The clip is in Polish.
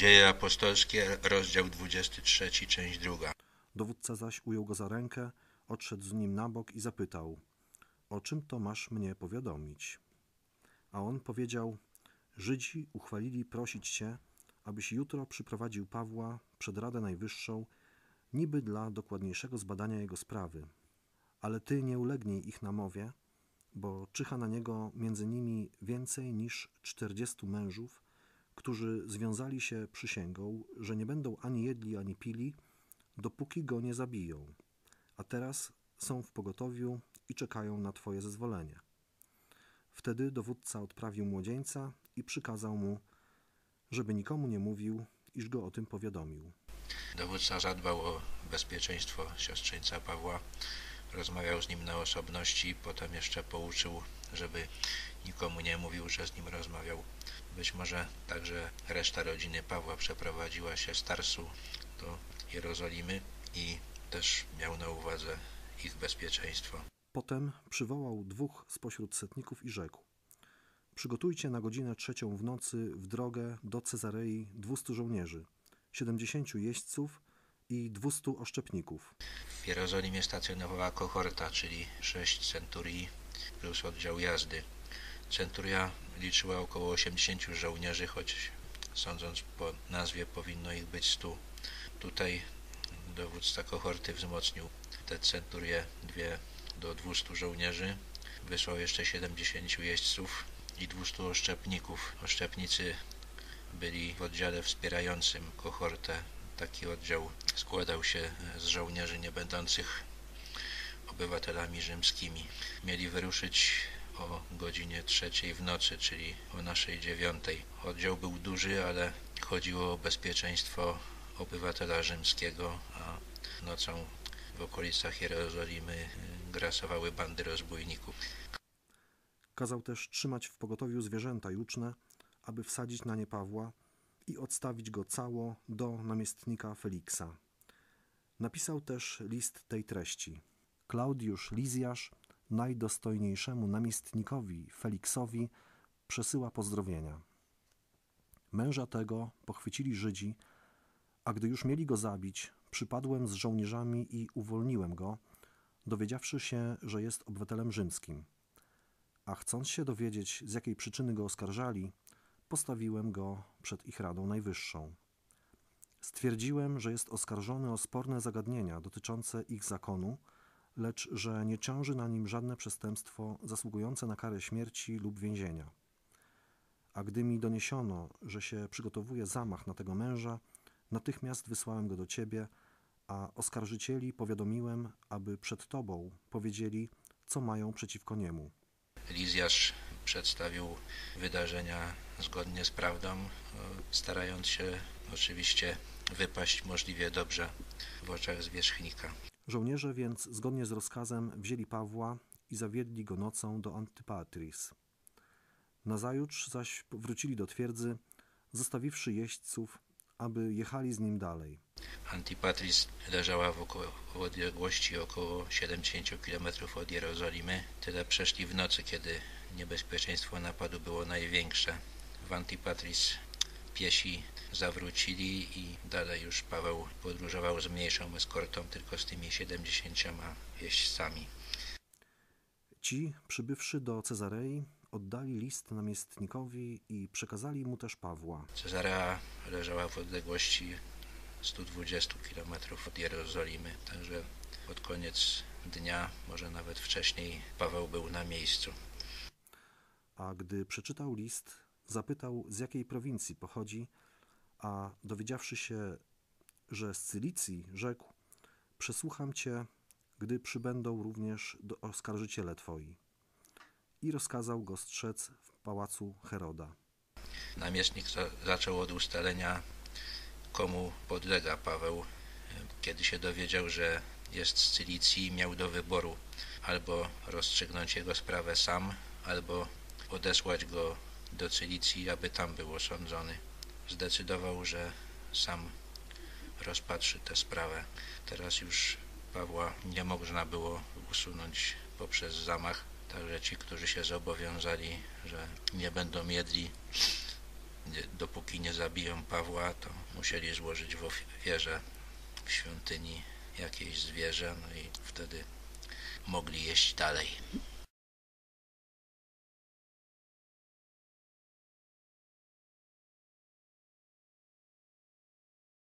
Dzieje apostolskie, rozdział 23, część druga. Dowódca zaś ujął go za rękę, odszedł z nim na bok i zapytał: O czym to masz mnie powiadomić? A on powiedział: Żydzi uchwalili prosić cię, abyś jutro przyprowadził Pawła przed Radę Najwyższą, niby dla dokładniejszego zbadania jego sprawy. Ale ty nie ulegnij ich namowie, bo czyha na niego między nimi więcej niż czterdziestu mężów, którzy związali się przysięgą, że nie będą ani jedli, ani pili, dopóki go nie zabiją. A teraz są w pogotowiu i czekają na twoje zezwolenie. Wtedy dowódca odprawił młodzieńca i przykazał mu, żeby nikomu nie mówił, iż go o tym powiadomił. Dowódca zadbał o bezpieczeństwo siostrzeńca Pawła, rozmawiał z nim na osobności, potem jeszcze pouczył, żeby nikomu nie mówił, że z nim rozmawiał. Być może także reszta rodziny Pawła przeprowadziła się z Tarsu do Jerozolimy i też miał na uwadze ich bezpieczeństwo. Potem przywołał dwóch spośród setników i rzekł: Przygotujcie na godzinę trzecią w nocy w drogę do Cezarei dwustu żołnierzy, siedemdziesięciu jeźdźców i dwustu oszczepników. W Jerozolimie stacjonowała kohorta, czyli sześć centurii plus oddział jazdy. Centuria liczyła około 80 żołnierzy, choć sądząc po nazwie powinno ich być 100. Tutaj dowódca kohorty wzmocnił te centurie dwie do 200 żołnierzy. Wysłał jeszcze 70 jeźdźców i 200 oszczepników. Oszczepnicy byli w oddziale wspierającym kohortę. Taki oddział składał się z żołnierzy nie będących obywatelami rzymskimi. Mieli wyruszyć o godzinie trzeciej w nocy, czyli o naszej dziewiątej. Oddział był duży, ale chodziło o bezpieczeństwo obywatela rzymskiego, a nocą w okolicach Jerozolimy grasowały bandy rozbójników. Kazał też trzymać w pogotowiu zwierzęta juczne, aby wsadzić na nie Pawła i odstawić go cało do namiestnika Feliksa. Napisał też list tej treści. Klaudiusz Lizjasz najdostojniejszemu namiestnikowi Feliksowi przesyła pozdrowienia. Męża tego pochwycili Żydzi, a gdy już mieli go zabić, przypadłem z żołnierzami i uwolniłem go, dowiedziawszy się, że jest obywatelem rzymskim. A chcąc się dowiedzieć, z jakiej przyczyny go oskarżali, postawiłem go przed ich Radą Najwyższą. Stwierdziłem, że jest oskarżony o sporne zagadnienia dotyczące ich zakonu, lecz że nie ciąży na nim żadne przestępstwo zasługujące na karę śmierci lub więzienia. A gdy mi doniesiono, że się przygotowuje zamach na tego męża, natychmiast wysłałem go do ciebie, a oskarżycieli powiadomiłem, aby przed tobą powiedzieli, co mają przeciwko niemu. Lizjasz przedstawił wydarzenia zgodnie z prawdą, starając się oczywiście wypaść możliwie dobrze w oczach zwierzchnika. Żołnierze więc zgodnie z rozkazem wzięli Pawła i zawiedli go nocą do Antypatris. Nazajutrz zaś wrócili do twierdzy, zostawiwszy jeźdźców, aby jechali z nim dalej. Antipatris leżała w, około, w odległości około 70 km od Jerozolimy. Tyle przeszli w nocy, kiedy niebezpieczeństwo napadu było największe. W Antipatris piesi zawrócili i dalej już Paweł podróżował z mniejszą eskortą, tylko z tymi 70 jeźdźcami. Ci, przybywszy do Cezarei, oddali list namiestnikowi i przekazali mu też Pawła. Cezarea leżała w odległości 120 km od Jerozolimy, także pod koniec dnia, może nawet wcześniej, Paweł był na miejscu. A gdy przeczytał list, zapytał, z jakiej prowincji pochodzi, a dowiedziawszy się, że z Cylicji, rzekł: Przesłucham cię, gdy przybędą również do oskarżyciele twoi. I rozkazał go strzec w pałacu Heroda. Namiestnik za zaczął od ustalenia, komu podlega Paweł. Kiedy się dowiedział, że jest z Cylicji, miał do wyboru albo rozstrzygnąć jego sprawę sam, albo odesłać go do Cylicji, aby tam był osądzony. Zdecydował, że sam rozpatrzy tę sprawę. Teraz już Pawła nie można było usunąć poprzez zamach, także ci, którzy się zobowiązali, że nie będą jedli, dopóki nie zabiją Pawła, to musieli złożyć w ofierze w świątyni jakieś zwierzę, no i wtedy mogli jeść dalej.